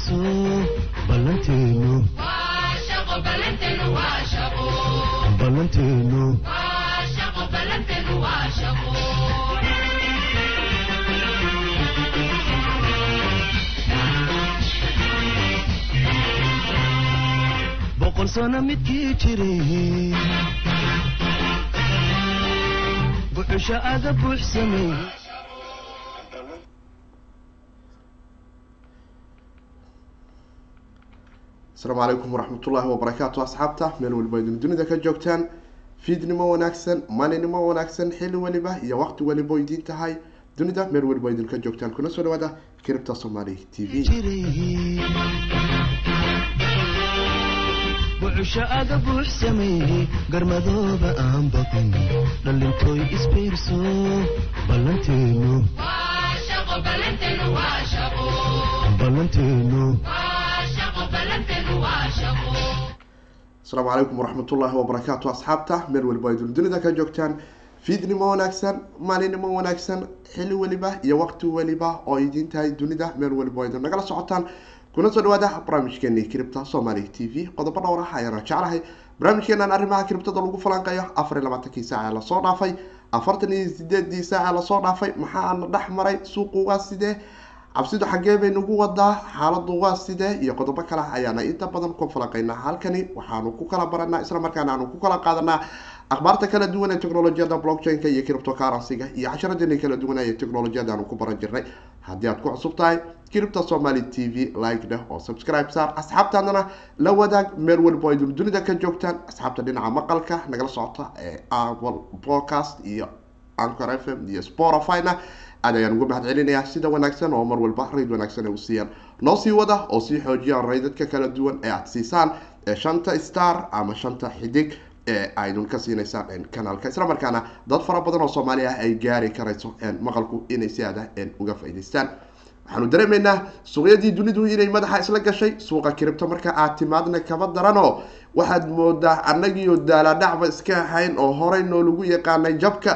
isbiirso ballanteenu boqol sano midkii jiray buxusha aga buuxsamay asalaamu calaykum waraxmatullaahi wabarakaatu asxaabta meel waliba idin dunida ka joogtaan. Fiidnimo wanaagsan maalinimo wanaagsan xilli waliba iyo waqti waliba idiin tahay. Dunida meel waliba idinka joogtaan. Kuna soo dhawaada kiribta somaali t v. Buxusha aga buuxsamay garmadooba aan baqin. Dhallintooy isbiirso ballanteenu. Ballanteenu asalaamu calaykum waraxmatullaahi wabarakaatu asxaabta meel waliba idin dunida ka joogtaan. Fiidnimo wanaagsan maalinimo wanaagsan xilli waliba iyo waqti waliba oo idiin tahay dunida meel waliba idin nagala socotaan. Kuna soo dhawaada barnaamijkeeni kiribta somaali t v. Qodobo dhowr ah ayaana jeclahay. Barnaamijkeenan arrimaha kiribtada lagu falanqeeyo afar iyo labaatankii saaca la soo dhaafay. Afartan iyo sideedii saaca la soo dhaafay. Maxaana dhex maray suuqu waa sidee cabsidu xaggee bay nagu wadaa xaaladu waa sidee iyo qodobo kale ayaana inta badan ku falanqeynaa halkani waxaanu ku kala baranaa isla markaana aanu ku kala qaadanaa akhbaarta kala duwan ee technolojiyada blockchain-ka iyo criptocurrency-ga iyo casharadeenii kala duwan ee technolojiyada aanu ku baran jirnay. Haddii aad ku cusub tahay kiribta somaali t v like dheh oo subscribe saar. Asxaabtaadana la wadaag meel oo idin dunida ka joogtaan asxaabta dhinaca maqalka nagala socota ee apple podcast iyo anchor m iyo spotify-na aad ayaan uga mahad celinayaa sida wanaagsan oo mar walba rayd wanaagsan ay u siiyaan. Noo sii wada oo sii xoojiyaan raydadka kala duwan ee aada siisaan ee shanta star ama shanta xidig ee aydun ka siinaysaan kanaalka. Isla markaana dad fara badan oo soomaali ah ay gaari karayso maqalku inay si aada uga faa'idaystaan waxaanu dareemaynaa suuqyadii dunidu inay madaxa isla gashay suuqa kiribta marka aad timaadna kaba daranoo waxaad moodaa annagiio daaladhacba iska ahayn oo horey noolagu yaqaanay jabka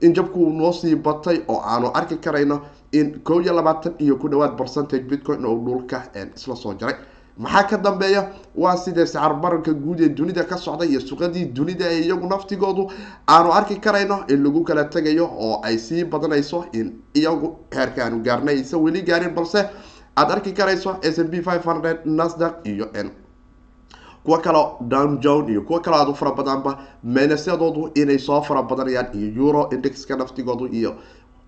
in jabku noo sii batay oo aanu arki karayno in kow iyo labaatan iyo ku dhawaad percentage bitcoin oo dhulka isla soo jaray. Maxaa ka dambeeya? Waa sidee sacar baranka guud ee dunida ka socda iyo suuqyadii dunida ee iyagu naftigoodu? Aanu arki karayno in lagu kala tegayo oo ay sii badanayso in iyagu heerka aanu gaarnay aysan weli gaarin balse aada arki karayso s m b five hundred nasdaq iyo n kuwo kaleo down john iyo kuwo kaleo aada u fara badanba meynasyadoodu inay soo fara badanayaan iyo euro indexka naftigoodu iyo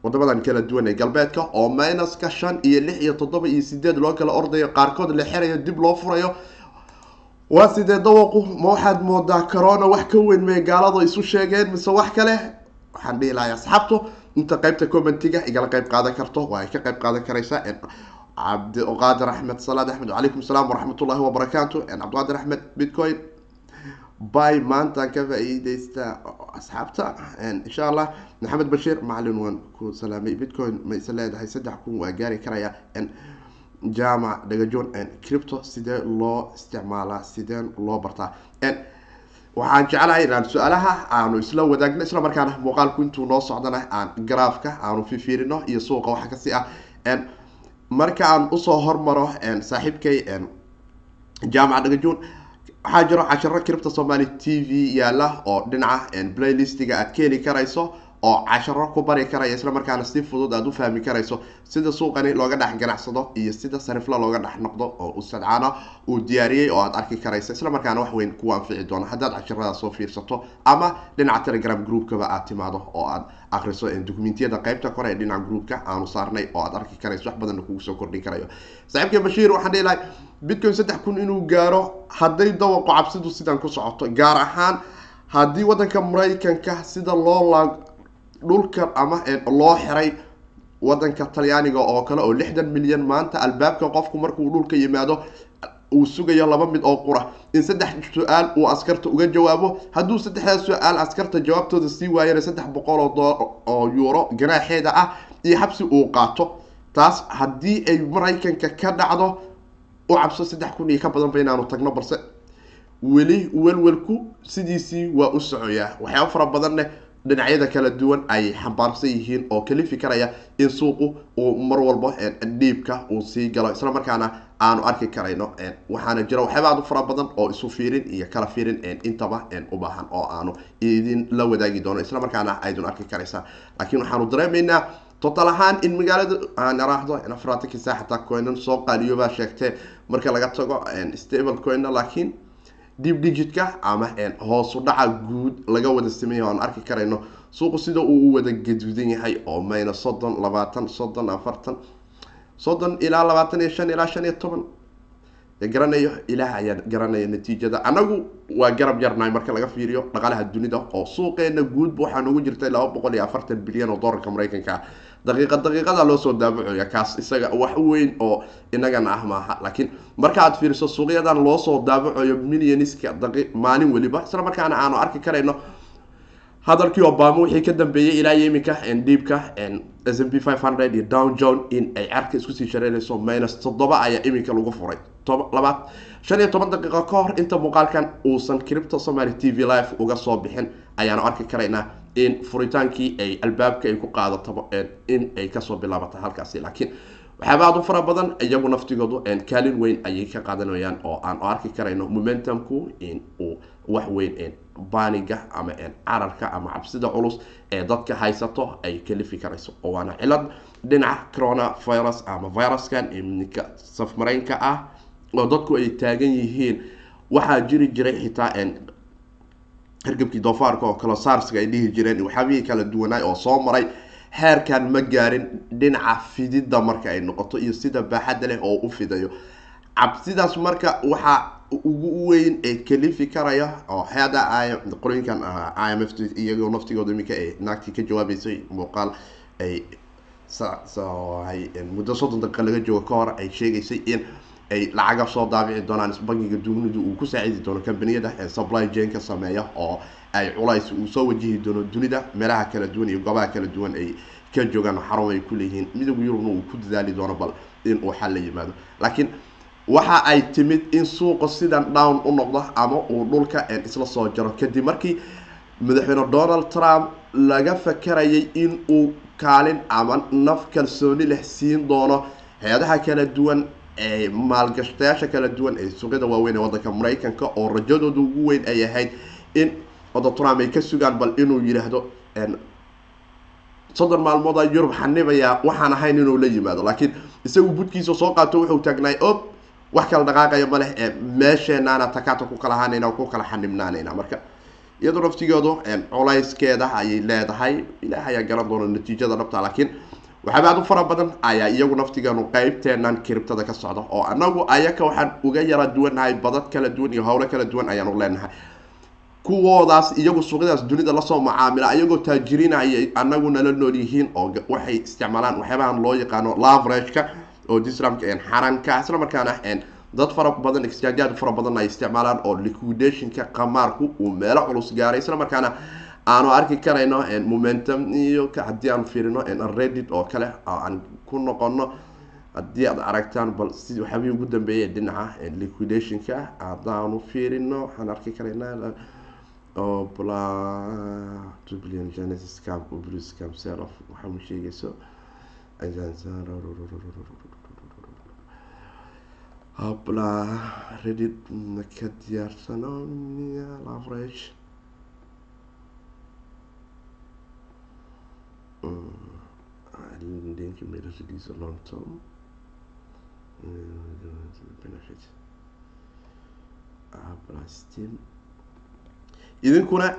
wadamadan kala duwan ee galbeedka oo minuska shan iyo lix iyo toddoba iyo sideed loo kala ordayo qaarkood la xirayo dib loo furayo. Waa sidee dawaqu ma waxaad moodaa corona wax ka weyn may gaaladu isu sheegeen mise wax kale? Waxaan dhihi lahay asxaabtu inta qeybta commentiga igala qeyb qaadan karto waa ay ka qeyb qaadan karaysaa cabdiqaadir axmed salaad axmed wacalaykum salaam waraxmatullahi wabarakaatu cabdiqaadir axmed bitcoin by maantaan ka faa-iideysta asxaabta insha allah maxamed bashiir macalin waan ku salaamay bitcoin ma isa leedahay saddex kun waa gaari karaya jaamac dhagajoon cripto sidee loo isticmaalaa sideen loo bartaa waxaan jeclahay inaan su'aalaha aanu isla wadaagno isla markaana muuqaalku intuu noo socdana aan garaafka aanu fifiirino iyo suuqa waxa kasi ah marka aan u soo hormaro saaxiibkay jaamac dhagajoon waxaa jiro casharo kiribta somaali t v yaalla oo dhinaca playlistiga aad ka heli karayso oo casharo ku bari karaya isla markaana si fudud aada u fahmi karayso sida suuqani looga dhex ganacsado iyo sida sarifla looga dhex noqdo oo ustadcaana uu diyaariyey oo aad arki karaysa isla markaana wax weyn kuwa anfici doono. Haddaad casharada soo fiirsato ama dhinaca telegram groupkaba aad timaado oo aad akriso dokumentiyada qeybta kore ee dhinaca groupka aanu saarnay oo aad arki karayso wax badanna kugu kordhin karayo. Saaxiibka bashiir waxaan dhihi lahay bitcoin saddex kun inuu gaaro hadday dawaqo cabsidu sidan ku socoto gaar ahaan haddii wadanka maraykanka sida loo dhulka ama loo xiray wadanka talyaaniga oo kale oo lixdan milyan maanta albaabka qofku markuu dhulka yimaado uu sugayo laba mid oo qura. In saddex su'aal uu askarta uga jawaabo. Hadduu saddexdaas su'aal askarta jawaabtooda sii waayana saddex boqol oo euro ganaaxeeda ah iyo xabsi uu qaato. Taas haddii ay maraykanka ka dhacdo u cabso saddex kun iyo ka badanba inaanu tagno balse weli welwelku sidiisii waa u socoyaa. Waxyaaba fara badanne dhinacyada kala duwan ay xambaarsan yihiin oo kalifi karaya in suuqu uu mar walba dhiibka uu sii galo. Isla markaana aanu arki karayno waxaana jira waxyaaba aad u fara badan oo isu fiirin iyo kala fiirin intaba u baahan oo aanu idin la wadaagi doono. Isla markaana aydun arki karaysaa. Laakiin waxaanu dareemaynaa total ahaan in magaalada aan araahdo afratanki saa xataa coinan soo qaaliyo baa sheegtee marka laga tago stable coina laakiin deep digitka ama hoosu dhaca guud laga wada sameeya aan arki karayno suuqu sida uu u wada gaduudan yahay oo mayna soddon labaatan soddon afartan soddon ilaa labaatan iyo shan ilaa shan iyo toban. Garanayo ilaah ayaa garanaya natiijada. Anagu waa garab yarnahay marka laga fiiriyo dhaqaalaha dunida oo suuqeena guudba waxaa nagu jirtay laba boqol iyo afartan bilyan oo dollarka maraykanka. ah daqiiqa daqiiqada loo soo daabacoya kaas isaga wax weyn oo inagana ah maaha. Laakiin marka aad fiiriso suuqyadan loo soo daabacoyo millionska maalin weliba isla markaana aanu arki karayno hadalkii obama wixii ka dambeeyey ilaa iminka dhiibka s m p five hundred iyo down john in ay carka iskusii shareynayso minus toddoba ayaa iminka lagu furay. Labaad shan iyo toban daqiiqo ka hor inta muuqaalkan uusan cripto somaly t v live uga soo bixin ayaanu arki karaynaa in furitaankii ay albaabka ay ku qaadataba in ay ka soo bilaabata halkaasi. Laakiin waxyaaba aad u fara badan iyagu naftigoodu kaalin weyn ayay ka qaadanayaan oo aan arki karayno momentumku in uu wax weyn baaniga ama cararka ama cabsida culus ee dadka haysato ay kalifi karayso. Oo waana cilad dhinaca corona virus ama viruskan ninka safmaraynka ah oo dadku ay taagan yihiin. Waxaa jiri jiray xitaa hargabkii doofaarka oo kale sarska ay dhihi jireen waxyaabihii kala duwanaay oo soo maray heerkan ma gaarin dhinaca fididda marka ay noqoto iyo sida baaxadda leh oo u fidayo. Cabsidaas marka waxaa ugu weyn ee kalifi karaya oo hada qolooyinkan i m f iyagoo naftigooda iminka ay naagtii ka jawaabeysay muuqaal ay muddo soddon daqiiqa laga joogo ka hor ay sheegaysay in ay lacaga soo daabici doonaan bangiga dunidu uu ku saacidi doono kambaniyada ee supply chain ka sameeya oo ay culays uu soo wajihi doono dunida meelaha kala duwan iyo goobaha kala duwan ay ka joogaan xarun ay ku leeyihiin. Midowga yurubna uu ku dadaali doono bal in uu xal la yimaado. Laakiin waxa ay timid in suuqa sidan down u noqdo ama uu dhulka isla soo jaro. Kadib markii madaxweyne donald trump laga fakarayay in uu kaalin ama naf kalsooni leh siin doono hay'adaha kala duwan ee maalgashtayaasha kala duwan ee suuqyada waaweyn ee waddanka maraykanka oo rajadooda ugu weyn ay ahayd in wada trump ay ka sugaan bal inuu yidhaahdo soddon maalmooda yurub xanibayaa waxaan ahayn inuu la yimaado. Laakiin isagu budkiisa soo qaato wuxuu taagnaay ob wax kala dhaqaaqaya ma leh ee meesheenaana takaata ku kala ahaanayna ku kala xanibnaanayna marka iyadoo naftigoodu culayskeeda ayay leedahay ilaah ayaa garan doona natiijada dhabta laakiin waxaaba aad u fara badan ayaa iyagu naftigeenu qeybteenan kiribtada ka socda oo anagu ayaka waxaan uga yara duwannahay badad kala duwan iyo howlo kala duwan ayaanu leenahay. Kuwoodaas iyagu suuqyadaas dunida la soo macaamila ayagoo taajiriina ayay anagu nala nool yihiin oo waxay isticmaalaan waxyaabahan loo yaqaano lavrageka oo dislamka xaranka isla markaana dad fara badan exchangeaad fara badan ay isticmaalaan oo liquidationka qamaarku uu meelo culus gaaray isla markaana aanu arki karayno momentum iyo haddii aan fiirino reddit oo kale aan ku noqono haddii aad aragtaan bal si waxyaabihii ugu dambeeyay dhinaca liquidationka haddaanu fiirino waxaan arki karaynaa bla two billion genesis scam blue scam sell off waxa mu sheegayso habla reddit maka diyaarsano average link made a release a long term. Habla steam idinkuna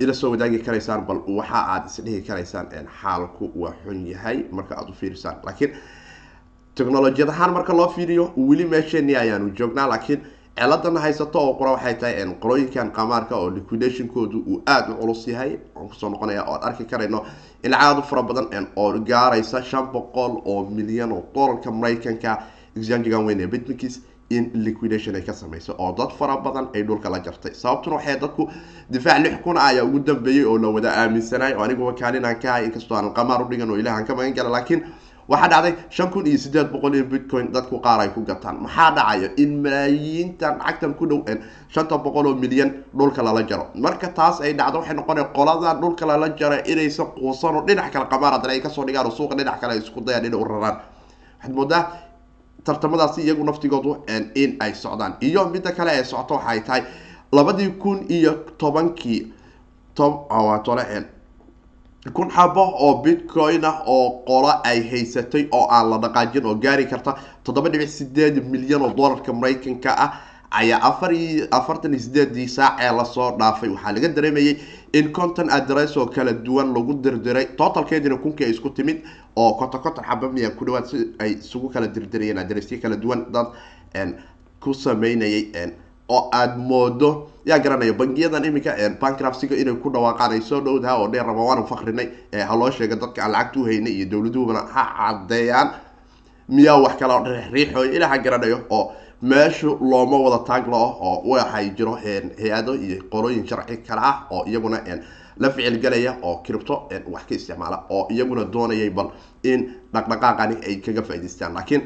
ila soo wadaagi karaysaan bal waxa aad isdhihi karaysaan xaalku waa xun yahay marka aada u fiirisaan. Laakiin technolojiyad ahaan marka loo fiiriyo weli meesheeni ayaanu joognaa laakiin ciladana haysato oo qura waxay tahay qolooyinkan qamaarka oo liquidationkoodu uu aada u culus yahay. Aan ku soo noqonaya oo ad arki karayno in lacag aad u fara badan oo gaaraysa shan boqol oo milyan oo dollarka maraykanka. Exangigan weyn ee bitminkis in liquidation ay ka sameyso oo dad fara badan ay dhulka la jartay. Sababtuna waxay dadku difaac lix kun ayaa ugu dambeeyey oo la wada aaminsanay oo anigu wakaalinaan ka ahay inkastoo aanan qamaar udhigan oo ilahan ka magan gala laakiin waxaa dhacday shan kun iyo sideed boqol in bitcoin dadku qaar ay ku gataan. Maxaa dhacaya? In malaayiintan lacagtan ku dhow shanta boqol oo milyan dhulka lala jaro. Marka taas ay dhacdo waxay noqonaya qolada dhulka lala jaro inaysan quusan oo dhinac kale qamaan haddana ay ka soo dhigaan oo suuqa dhinac kale ay isku dayaan inay u raraan. Waxaad moodaa tartamadaasi iyagu naftigoodu in ay socdaan. Iyo midda kale ee socto waxay tahay labadii kun iyo tobankii tole kun xabo oo bitcoin ah oo qolo ay haysatay oo aan la dhaqaajin oo gaari karta toddoba dhibic sideed milyan oo dollarka maraykanka ah ayaa afar afartan iyo sideedii saac ee la soo dhaafay. Waxaa laga dareemayay in conton address oo kala duwan lagu dirdiray totalkeedina kunkii ay isku timid oo konton konton xaba miya ku dhawaad si ay isugu kala dirdirayeen adressyo kala duwan. Dad ku sameynayay oo aada moodo. Yaa garanaya bangiyadan iminka bankrafsiga inay ku dhawaaqaan soo dhowdaha oo dheer raba waanu fakrinay haloo sheega dadka aan lacagta uhaynay iyo dowladuhubana ha cadeeyaan miyaa wax kala riixooy ilaha garanayo oo meeshu looma wada taaglao oo waxay jiro hay'ado iyo qorooyin sharci kale ah oo iyaguna la ficilgelaya oo cripto wax ka isticmaala oo iyaguna doonayay bal in dhaqdhaqaaqani ay kaga faa'idaystaan laakiin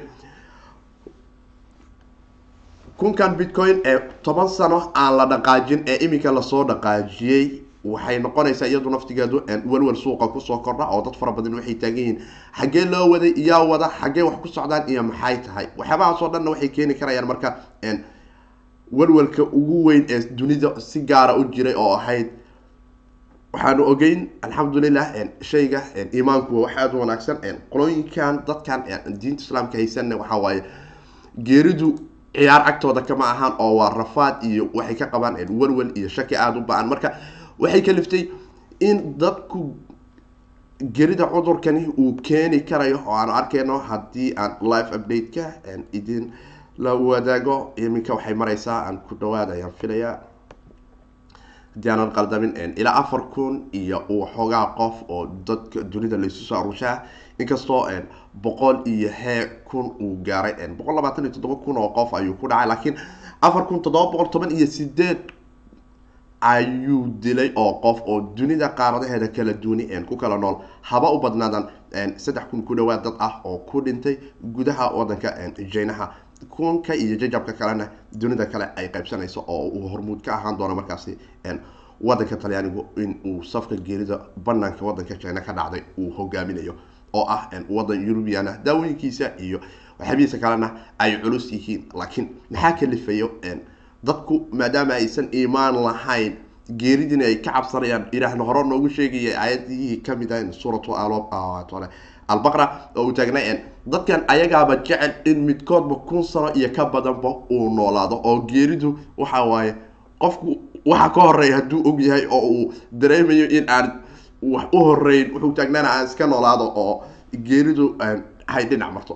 kunkan bitcoin ee toban sano aan la dhaqaajin ee iminka la soo dhaqaajiyey waxay noqonaysaa iyadu naftigeedu welwel suuqa ku soo kordha oo dad fara badan waxay taagan yihiin. Xaggee loo waday iyaa wada xaggee wax ku socdaan iyo maxay tahay? Waxyaabahaasoo dhanna waxay keeni karayaan marka welwelka ugu weyn ee dunida si gaara u jiray oo ahayd waxaanu ogeyn alxamdulilah shayga iimaanku wax aada u wanaagsan qolooyinkan dadkan diinta islaamka haysanna waxaa waaye geeridu ciyaar agtooda kama ahaan oo waa rafaad iyo waxay ka qabaan welwel iyo shaki aada u ba'an. Marka waxay kaliftay in dadku gerida cudurkani uu keeni karayo oo aanu arkeyno haddii aan live update-ka idin la wadaago. Iminka waxay mareysaa aan ku dhawaad ayaan filayaa. Haddii aanan qaldamin ilaa afar kun iyo waxoogaa qof oo dadka dunida laysu soo arushaa inkastoo boqol iyo hee kun uu gaaray boqol labaatan iyo toddoba kun oo qof ayuu ku dhacay laakiin afar kun toddoba boqol toban iyo sideed ayuu dilay oo qof oo dunida qaaradaheeda kala duuni ku kala nool. Haba u badnaadan saddex kun ku dhawaad dad ah oo ku dhintay gudaha wadanka jinaha kunka iyo jajabka kalena dunida kale ay qaybsanayso oo uu hormuud ka ahaan doono markaasi wadanka talyaanigu in uu safka geerida banaanka wadanka jina ka dhacday uu hogaaminayo oo ah wadan eurubiana daawooyinkiisa iyo waxyaabihiisa kalena ay culus yihiin. Laakiin maxaa kalifayo dadku maadaama aysan iimaan lahayn geeridiina ay ka cabsanayaan ilaahna hore noogu sheegaya aayadihii ka mid ah suuratu albaqra oo uu taagnay dadkan ayagaaba jecel in midkoodba kun sano iyo ka badanba uu noolaado oo geeridu waxa waaye qofku waxa ka horreeya hadduu og yahay oo uu dareemayo in aan wax u horeyn wuxuu taagnaana aan iska noolaado oo geeridu hay dhinac marto.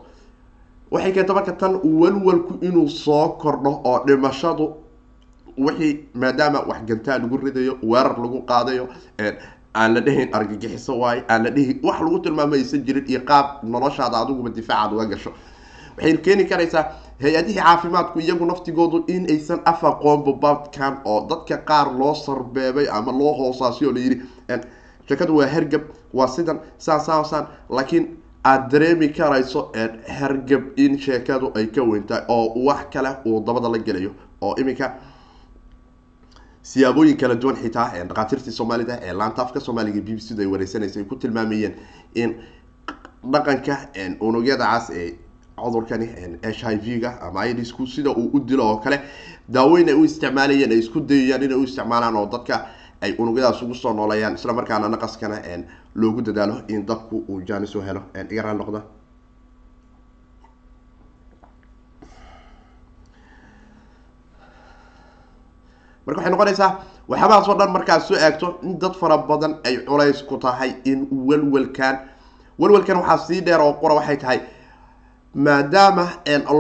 Waxay keenta marka tan walwalku inuu soo kordho oo dhimashadu wixii maadaama wax gantaa lagu ridayo weerar lagu qaadayo aan la dhehayn argagixiso waayo aan la dhehin wax lagu tilmaamo aysan jirin iyo qaab noloshaada adiguba difaacaad uga gasho. Waxay keeni karaysaa hay'adihii caafimaadku iyagu naftigoodu in aysan oo dadka qaar loo sarbeebay ama loo hoosaasiyo layidhi sheekadu waa hergab waa sidan saan saan saan. Laakiin aada dareemi karayso hergab in sheekadu ay ka weyntahay oo wax kale uu dabada la gelayo oo iminka siyaabooyin kala duwan xitaa dhakhaatiirtii soomaalida ee laanta afka soomaaliga b b c da ay wareysanaysa ay ku tilmaamayeen in dhaqanka unugyada cas ee cudurkani h i v ga ama idisku sida uu u dilo oo kale daaweyn ay u isticmaalayeen ay isku dayayaan inay u isticmaalaan oo dadka ay unugyadaas ugu soo nooleeyaan isla markaana naqaskana loogu dadaalo in dadku uu jaanis u helo. Iga raal noqda. Marka waxay noqonaysaa waxyaabahaas oo dhan markaad soo eegto in dad fara badan ay culays ku tahay in welwelkan welwelkan waxaa sii dheer oo qura waxay tahay. Maadaama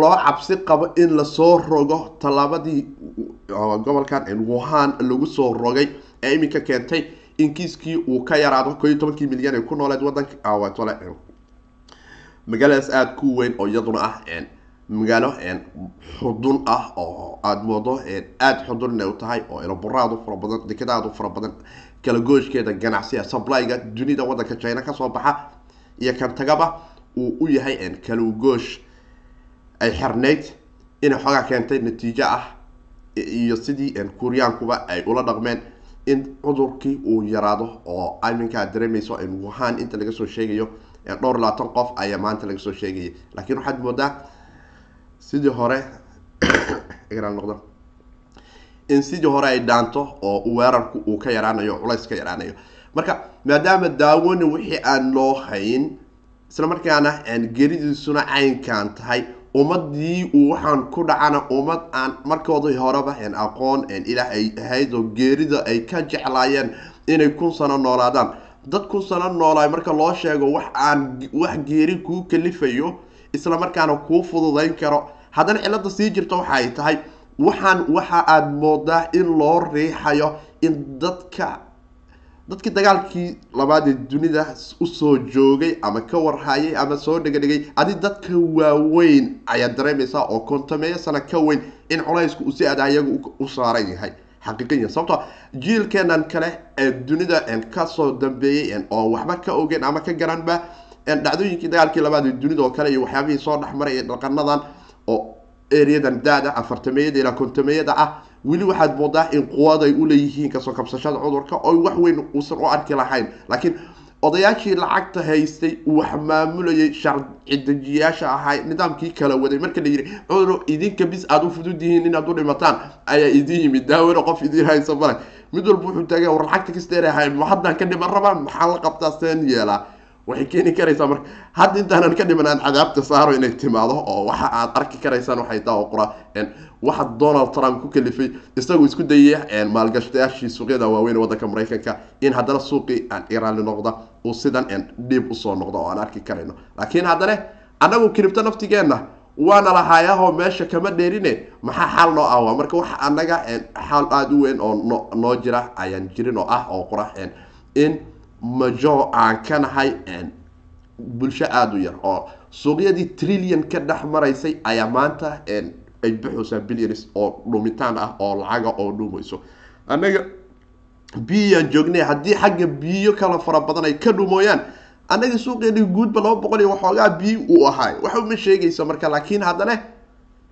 loo cabsi qabo in la soo rogo tallaabadii gobolkan wuhan lagu soo rogay ee iminka keentay in kiiskii uu ka yaraado ko tobankii milyan ay ku nooleed wadanka magaaladaas aada ku weyn oo iyaduna ah magaalo xudun ah oo aada moodo aada xudun inay u tahay oo eloburaad u fara badan dekada aada u fara badan kala gooshkeeda ganacsiga supplyga dunida wadanka china ka soo baxa iyo kan tagaba uu u yahay kalugoosh ay xirnayd inay xoogaa keentay natiijo ah iyo sidii kuuriyaankuba ay ula dhaqmeen in cudurkii uu yaraado oo iminka ad dareemayso wuhan inta laga soo sheegayo dhowr labaatan qof ayaa maanta laga soo sheegayay. Laakiin waxaad moodaa sidii hore noqdo. In sidii hore ay dhaanto oo weerarku uu ka yaraanayo culays ka yaraanayo. Marka maadaama daawoni wixii aan loo hayn isla markaana geridiisuna caynkan tahay ummadii uu waxaan ku dhacana ummad aan markoodii horeba aqoon ilaah ay ahayd oo geerida ay ka jeclaayeen inay kun sano noolaadaan. Dad kun sano noolaay marka loo sheego wax aan wax geeri kuu kalifayo isla markaana kuu fududayn karo. Haddana cilada sii jirta waxa ay tahay waxaan waxa aada moodaa in loo riixayo in dadka dadkii dagaalkii labaadee dunida u soo joogay ama ka warhayay ama soo dhegadhigay adi dadka waaweyn ayaad dareemaysaa oo kontameeyo sana ka weyn in colaysku uu si aada iyaga u saaran yahay. Xaqiiqiya sababto jiilkeenan kale ee dunida ka soo dambeeyey oo waxba ka ogeyn ama ka garanba dhacdooyinkii dagaalkii labaadee dunida oo kale iyo waxyaabihii soo dhexmaray ee dhaqanadan oo ereyadan da-da ilaa kontameeyada ah weli waxaad moodaa in quwad ay uleeyihiin ka soo kabsashada cudurka oo wax weyn uusan u arki lahayn. Laakiin odayaashii lacagta haystay wax maamulayay sharci dejiyaasha ahay nidaamkii kala waday. Marka la yidhi cudur idinka bis aada u fudud yihiin inaad u dhimataan ayaa idin yimid. Daawona qof idin haysa male mid walba wuxuu taaga war lacagta kasteerahay ma haddaan ka dhiman rabaa maxaa la qabtaa? Seen yeelaa waxay keeni karaysaa marka hadda intaanan ka dhiman aan cadaabta saaro inay timaado oo waxa aad arki karaysaan waxay oo qura waxa donald trump ku kalifay isagoo isku dayay maalgashadayaashii suuqyada waaweyn waddanka maraykanka in haddana suuqii aan iraali noqda uu sidan dhiib u soo noqdo oo aan arki karayno. Laakiin haddana annagu kiribto naftigeenna waana lahaayahoo meesha kama dheerine maxaa xaal noo ah marka waxa anaga xaal aada u weyn oo no noo jira ayaan jirin oo ah oo qura in majo aan ka nahay bulsho aada u yar oo suuqyadii trillion ka dhex maraysay ayaa maanta ay baxaysaa billions oo dhumitaan ah oo lacaga oo dhumayso annaga biyaan joognay haddii xagga biyo kala fara badan ay ka dhumooyaan annaga suuqeeni guudba laba boqol iyo waxoogaa biyo uu ahaay waxa uma sheegayso marka laakiin haddana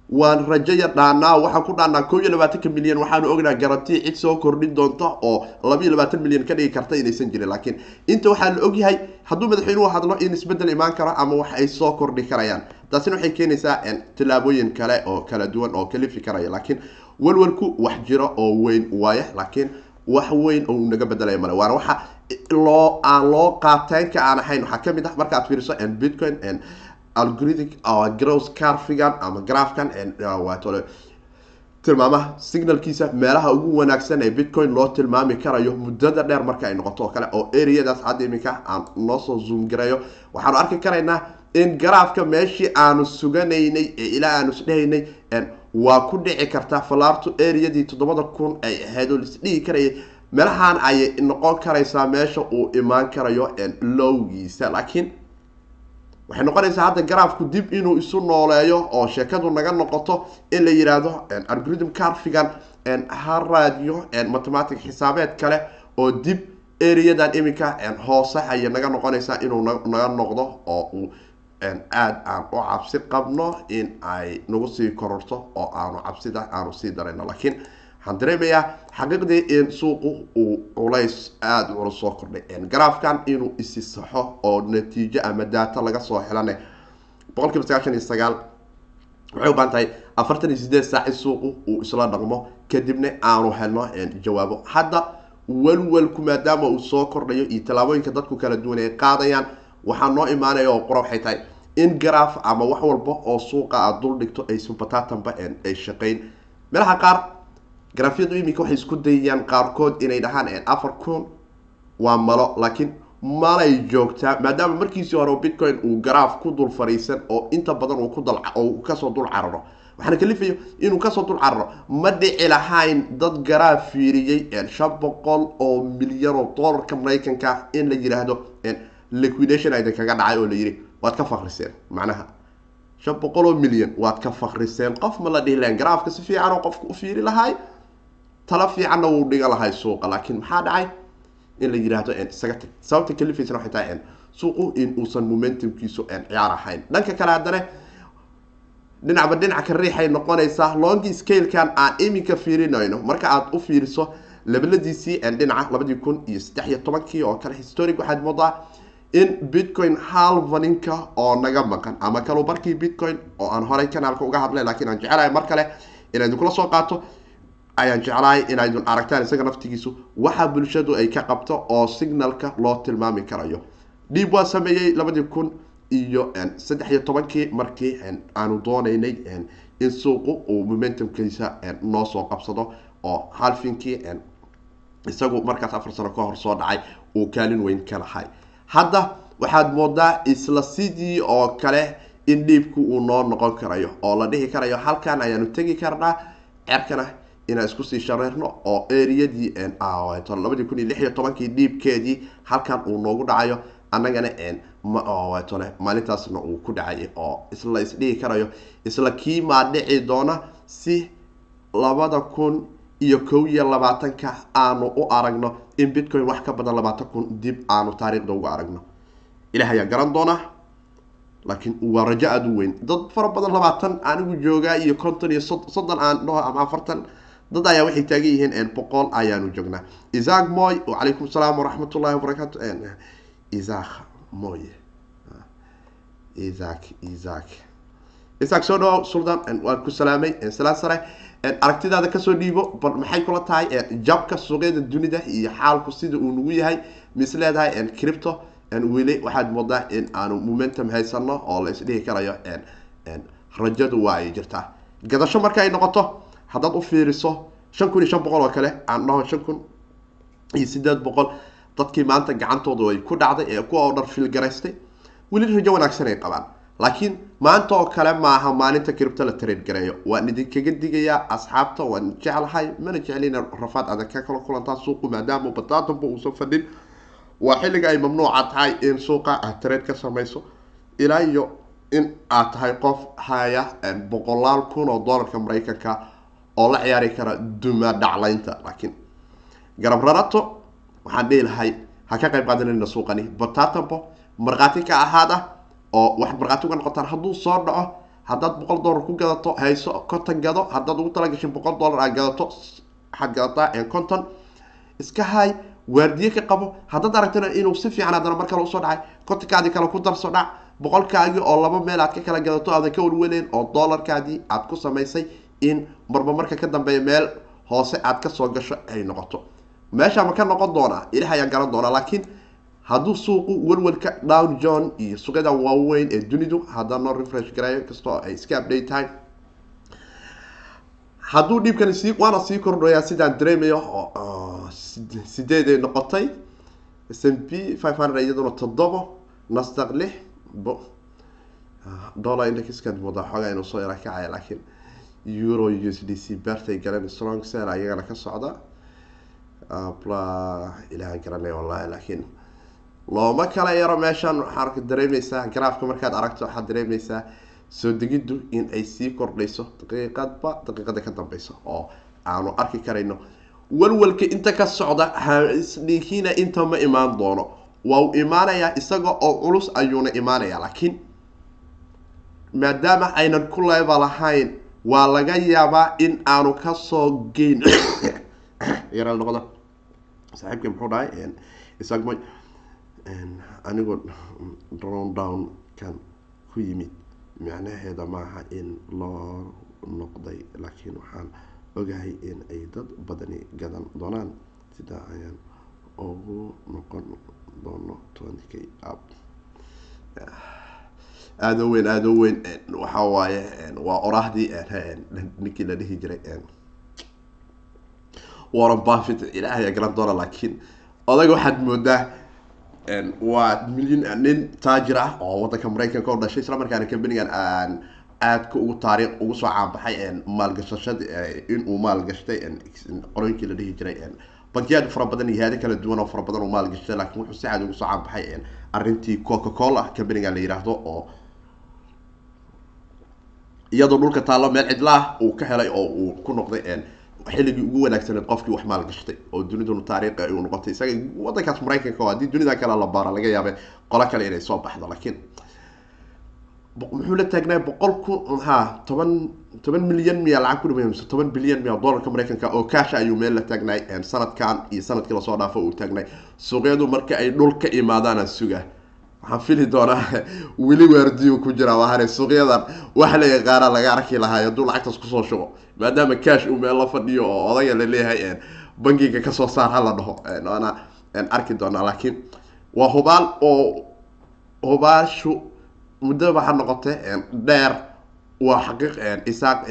waan rajaya dhaanaa waxaan ku dhaanaa koo iyo labaatanka milyan waxaanu ognaa garantii cid soo kordhin doonta oo laba iyo labaatan milyan ka dhigi karta inaysan jirin. Laakiin inta waxaa la ogyahay hadduu madaxweynuhu hadlo in isbeddel imaan karo ama wax ay soo kordhi karayaan. Taasina waxay keenaysaa tillaabooyin kale oo kala duwan oo kalifi karaya. Laakiin walwalku wax jiro oo weyn waaya laakiin wax weyn oo naga bedelaya male. Waana waxa loo aan loo qaateynka aan ahayn. Waxaa ka mid ah marka aad fiiriso bitcoin algorithmic gross carfigan ama grafkan waatole tilmaamaha signalkiisa meelaha ugu wanaagsan ee bitcoin loo tilmaami karayo muddada dheer marka ay noqoto oo kale oo areadaas hadda iminka aan noosoo zoom gareeyo waxaanu arki karaynaa in garaafka meeshii aanu suganaynay ee ilaa aanu isdhehaynay waa ku dhici kartaa falaartu areadii toddobada kun ay ahayd oo laisdhihi karayay meelahaan ayay noqon karaysaa meesha uu imaan karayo lowgiisa. Laakiin waxay noqonaysaa hadda garaafku dib inuu isu nooleeyo oo sheekadu naga noqoto in la yidhaahdo algorithm carfigan ha raadiyo mathematic xisaabeed kale oo dib areadan iminka hoose ayay naga noqonaysaa inuu naga noqdo oo uu aada aan u cabsi qabno in ay nagu sii kororto oo aanu cabsida aanu sii darayno. Laakiin waxaan dareemayaa xaqiiqdii in suuqu uu culays aada u culus soo kordhay. Garaafkan inuu isi saxo oo natiijo ama daato laga soo helane boqol sagaashan iyo sagaal waxay u tahay afartan iyo sideed saaci suuqu uu isla dhaqmo. Kadibna aanu helno jawaabo. Hadda walwalku maadaama uu soo kordhayo iyo tallaabooyinka dadku kala duwan ay qaadayaan waxaa noo imaanaya oo qora waxay tahay in garaaf ama wax walba oo suuqa aad dul dhigto aysan bataatanba ay shaqayn meelaha qaar garaafyadu iminka waxay isku dayayaan qaarkood inay dhahaan afar kun waa malo laakiin malay joogtaa maadaama markiisii hore bitcoin uu garaaf ku dul fariisan oo inta badan uu ku dal oo ka soo dul cararo. Waxaana kalifayo inuu ka soo dul cararo ma dhici lahayn dad garaaf fiiriyey shan boqol oo milyan oo dollarka maraykanka in la yidhaahdo liquidation idin kaga dhacay oo la waad ka fakriseen macnaha. Shan boqol oo milyan waad ka fakriseen qof ma la dhihi lahayn garaafka si fiican oo qofka u fiiri lahay tala fiicanna wuu dhigan lahay suuqa laakiin maxaa dhacay? In la yidhaahdo isaga tag. Sababta kalifaysana waxay tahay suuqu in uusan momentumkiisu ciyaar ahayn. Dhanka kale haddana dhinacba dhinaca ka riixay noqonaysaa longi scalekan aan iminka fiirinayno marka aad u fiiriso lebaladiisii dhinaca labadii kun iyo saddex iyo tobankii oo kale historic waxaad moodaa in bitcoin halvaninka oo naga maqan ama kalu barkii bitcoin oo aan horey kanaalka uga hadlay laakiin aan jecelahay mar kale inaad kula soo qaato ayaan jeclahay inaydun aragtaan isaga naftigiisu. Waxa bulshadu ay ka qabto oo signalka loo tilmaami karayo. Dhiib waa sameeyey labadii kun iyo saddex iyo tobankii markii aanu dooneynay in suuqu uu momentumkiisa noo soo qabsado oo halfinkii isagu markaas afar sano ka hor soo dhacay uu kaalin weyn ka lahay. Hadda waxaad moodaa isla sidii oo kale in dhiibku uu noo noqon karayo oo la dhihi karayo halkan ayaanu tegi karnaa cerkana inaan isku sii shareerno oo eriyadii labadii kun iyo lix iyo tobankii dhiibkeedii halkan uu noogu dhacayo annagana tole maalintaasna uu ku dhacay oo isla isdhihi karayo isla kii maa dhici doona si labada kun iyo kow iyo labaatanka aanu u aragno in bitcoin wax ka badan labaatan kun dib aanu taariikhda uga aragno. Ilaah ayaa garan doonaa laakiin waa rajo aada u weyn. Dad fara badan labaatan anigu joogaa iyo konton iyo soddon aan dhaho ama afartan dad ayaa waxay taagan yihiin boqol ayaanu joognaa. Isaac moy wacalaykum salaam waraxmat ullahi wabarakaatu isaac moy isaac isaac isaac soo dhawo suldan waan ku salaamay salaan sare. Aragtidaada ka soo dhiibo bal maxay kula tahay jabka suuqyada dunida iyo xaalku sida uu nagu yahay mis leedahay cripto weli waxaad moodaa in aanu momentum haysano oo la isdhihi karayo rajadu waa ay jirtaa. Gadasho marka ay noqoto haddaad u fiiriso shan kun iyo shan boqol oo kale aan dhaho shan kun iyo sideed boqol dadkii maanta gacantoodu ay ku dhacday ee kuwa oo dhan filgaraystay weli rajo wanaagsan ay qabaan laakiin maanta oo kale maaha maalinta cripto la trade gareeyo waan idinkaga digayaa asxaabta waan jeclahay mana jeclina rafaad adag ka kala kulantaa suuqu maadaama bataatanba uusan fadhin waa xilliga ay mamnuuca tahay in suuqa aad trade ka samayso ilaa iyo in aad tahay qof haya boqolaal kun oo dollarka maraykanka oo la ciyaari kara duma dhaclaynta laakiin garab rarato waxaan dhihi lahay ha ka qayb qaadanayna suuqani. Batatambo markhaati ka ahaada oo wax markhaati uga noqotaan hadduu soo dhaco haddaad boqol dollar ku gadato hayso konton gado haddaad ugu talagashay boqol dollar aad gadato waxaad gadataa konton iska hay waardiye ka qabo. Haddaad aragtana inuu si fiican haddana mar kale u soo dhacay kontonkaadii kale ku darso dhac boqolkaagii oo laba meel aad ka kala gadato aadan ka welweleyn oo dollarkaadii aad ku samaysay in marba marka ka dambeeya meel hoose aad ka soo gasho ay noqoto. Meesha ma ka noqon doonaa ilaah ayaa garan doonaa laakiin hadduu suuqu welwelka down john iyo suuqyada waaweyn ee dunidu haddana refresh garayo kastoo ay iska update tahay. Hadduu dhiibkani sii waana sii kordhayaa sidaan dareemayo sideed ay noqotay? S m p five hundred iyaduna toddobo nasdaq lix bo dollar indexkan moodaa inuu soo yara kacaya laakiin euro u s d c bertay galeen strong sel ayagana ka socda. Pla ilahan garanay wallahi laakiin looma kala yaro meeshan waxaa dareemeysaa garaafka markaad aragto waxaad dareemeysaa soo degiddu in ay sii kordhayso daqiiqadba daqiiqada ka dambeysa oo aanu arki karayno. Walwalka inta ka socda hasdhiihina inta ma imaan doono. Waa imaanayaa isaga oo culus ayuuna imaanayaa laakiin maadaama aynan ku leeba lahayn waa laga yaabaa in aanu ka soo geyn yara noqda saaxiibka muxuu dhahay isagmo anigoo drown down kan ku yimid. Macnaheeda maaha in loo noqday laakiin waxaan ogahay in ay dad badani gadan doonaan. Sidaa ayaan ugu noqon doono twenty k up aada weyn aada o weyn waxa waaye waa oraahdii ninkii la dhihi jiray warren buffett ilaahay aa garan doona laakiin odaga waxaad moodaa waa milyan nin taajir ah oo wadanka maraykanka oo dhashay isla markaana companigan aan aadka ugu taariikh ugu soo caanbaxay maalgashashad inuu maalgashtay qolooyinkii la dhihi jiray bankiyaad fara badan iyo haado kala duwan oo fara badan uu maalgashtay laakiin wuxuu si caad ugu soo caanbaxay arrintii coca cola companigan la yiraahdo oo iyadoo dhulka taallo meel cidlaah uu ka helay oo uu ku noqday xilligii ugu wanaagsaneed qofkii wax maal gashtay oo duniduna taariikhi u noqotay. Isaga wadankaas maraykanka oo haddii dunida kale la baaro laga yaabe qolo kale inay soo baxdo laakiin bo- muxuu la taagnaay boqol kun ha toban toban milyan miya lacag ku mise toban bilyan miya dollarka maraykanka oo kaasha ayuu meel la taagnaay een, sanadkan iyo sannadkii la soo dhaafo uu taagnaay suuqyadu marka ay dhul ka imaadaana suga waxaan fili doonaa weli waardiyu ku jira wahane suuqyadan wax la yaqaana laga arki lahaa hadduu lacagtaas ku soo shubo maadaama cash uu meel la fadhiyo oo odaya la leeyahay een, bangiga ka soo saar hala dhaho. Waana arki doonaa laakiin waa hubaal oo hubaashu muddaba ha noqote een, dheer. Waa xaqiiq isaaq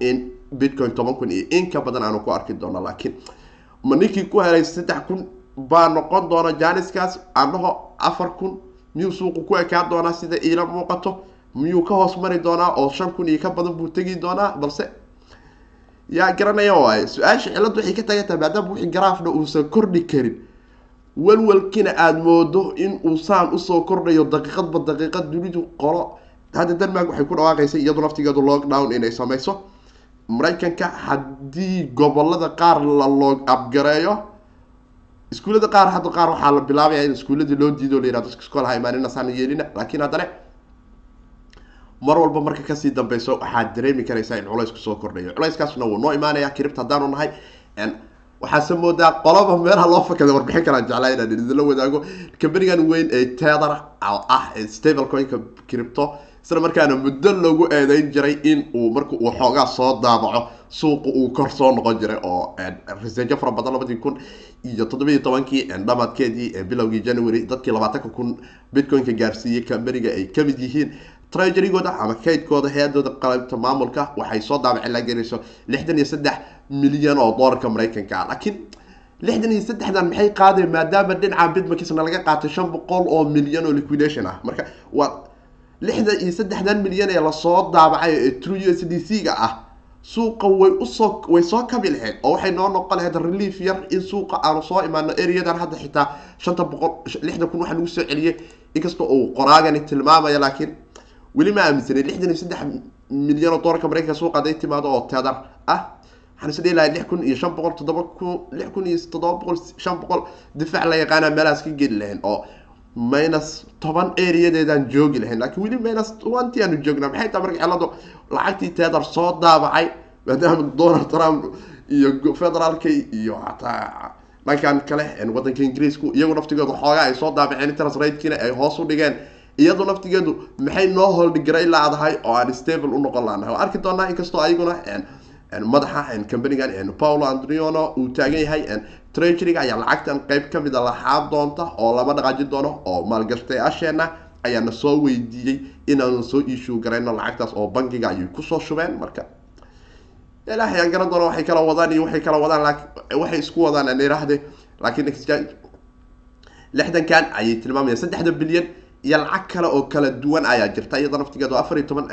in bitcoin toban kun iyo in ka badan aanu ku arki doono laakiin ma ninkii ku helay saddex kun baa noqon doona janiskaas aan dhaho afar kun miyuu suuqu ku ekaan doonaa sida iila muuqato? Miyuu ka hoos mari doonaa oo shan kun iyo ka badan buu tegi doonaa? Balse yaa garanaya waaye su'aasha cilladdu waxay ka tagan tahay maadaama wixii garaafna uusan kordhi karin. Walwalkina aada moodo in uu saan u soo kordhayo daqiiqadba daqiiqad dunidu qolo. Hadda denmark waxay ku dhawaaqaysay iyadu naftigeedu lockdown inay sameyso maraykanka haddii gobollada qaar la loog abgareeyo iskuullada qaar hadda qaar waxaa la bilaabaya in iskuuladii loo diido o la yihahdo iskool ha imaanina saan yeelina laakiin haddana mar walba marka ka sii dambeyso waxaad dareemi karaysaa in culaysku soo kordhayo culayskaasna wuu noo imaanaya kiribta haddaanu nahay waxaase moodaa qolaba meelaha loo fakada warbixin kalaan jeclaa inaan idinla wadaago. Kambanigan weyn ee tether ah ee stable coinka cripto isla markaana muddo loogu eedeyn jiray in uu marka uu xoogaa soo daabaco suuqa uu kor soo noqon jiray oo resejo fara badan labadii kun iyo toddobiyi tobankii dhamaadkeedii bilowgii january dadkii labaatanka kun bitcoin-ka gaarsiiyey kambaniga ay ka mid yihiin. Treasurygooda ama kaydkooda hay'adooda qalabta maamulka waxay soo daabacin la gelayso lixdan iyo saddex milyan oo doolarka maraykanka. Laakiin lixdan iyo saddexdan maxay qaadeen? Maadaama dhinaca bitmakisna laga qaatay shan boqol oo milyan oo liquidation ah. Marka waa lixdan iyo saddexdan milyan ee la soo daabacay ee true s d c ga ah suuqa way u soo way soo kabi lahayd oo waxay noo noqon lahayd relief yar in suuqa aanu soo imaano areadan hadda xitaa shanta boqol lixdan kun waxaa lagu soo celiyey inkastoo uu qoraagani tilmaamaya laakiin weli ma aaminsanay lixdan iyo saddex milyan oo doolarka maraykanka suuqa haday timaado oo teedar ah. Waxaan is dhihi lahay lix kun iyo shan boqol toddoba kun lix kun iyo toddoba boqol shan boqol difaac la yaqaana meelahaas ka geli lahayn oo minus toban areadeedaan joogi lahayn. Laakiin weli minus twenty aanu joognaa maxay tahay marka ciladu lacagtii teedar soo daabacay maadaama donald trump iyo federaalka iyo hataa dhankan kale wadanka ingiriisku iyagu naftigooda xoogaa ay soo daabaceen interest ratekiina ay hoos u dhigeen. Iyadu naftigeedu maxay noo holdhigaray laadahay oo aan stable unoqon laanahay waa arki doonaa inkastoo ayaguna madaxa companigan paulo andriano uu taagan yahay treasuryga ayaa lacagtan qeyb ka mid a laxaa doonta oo lama dhaqaajin doono oo maalgashtayaasheena ayaana soo weydiiyey inaanu soo issue garayno lacagtaas oo bankiga ayay ku soo shubeen. Marka ilaahay aan garan doona waxay kala wadaan iyo waxay kala wadaan waxay isku wadaan aan iraahde laakiin lixdankan ayay tilmaamayaan saddexda bilyan iyo lacag kale oo kala duwan ayaa jirta iyadoo naftigeedu afar iyo toban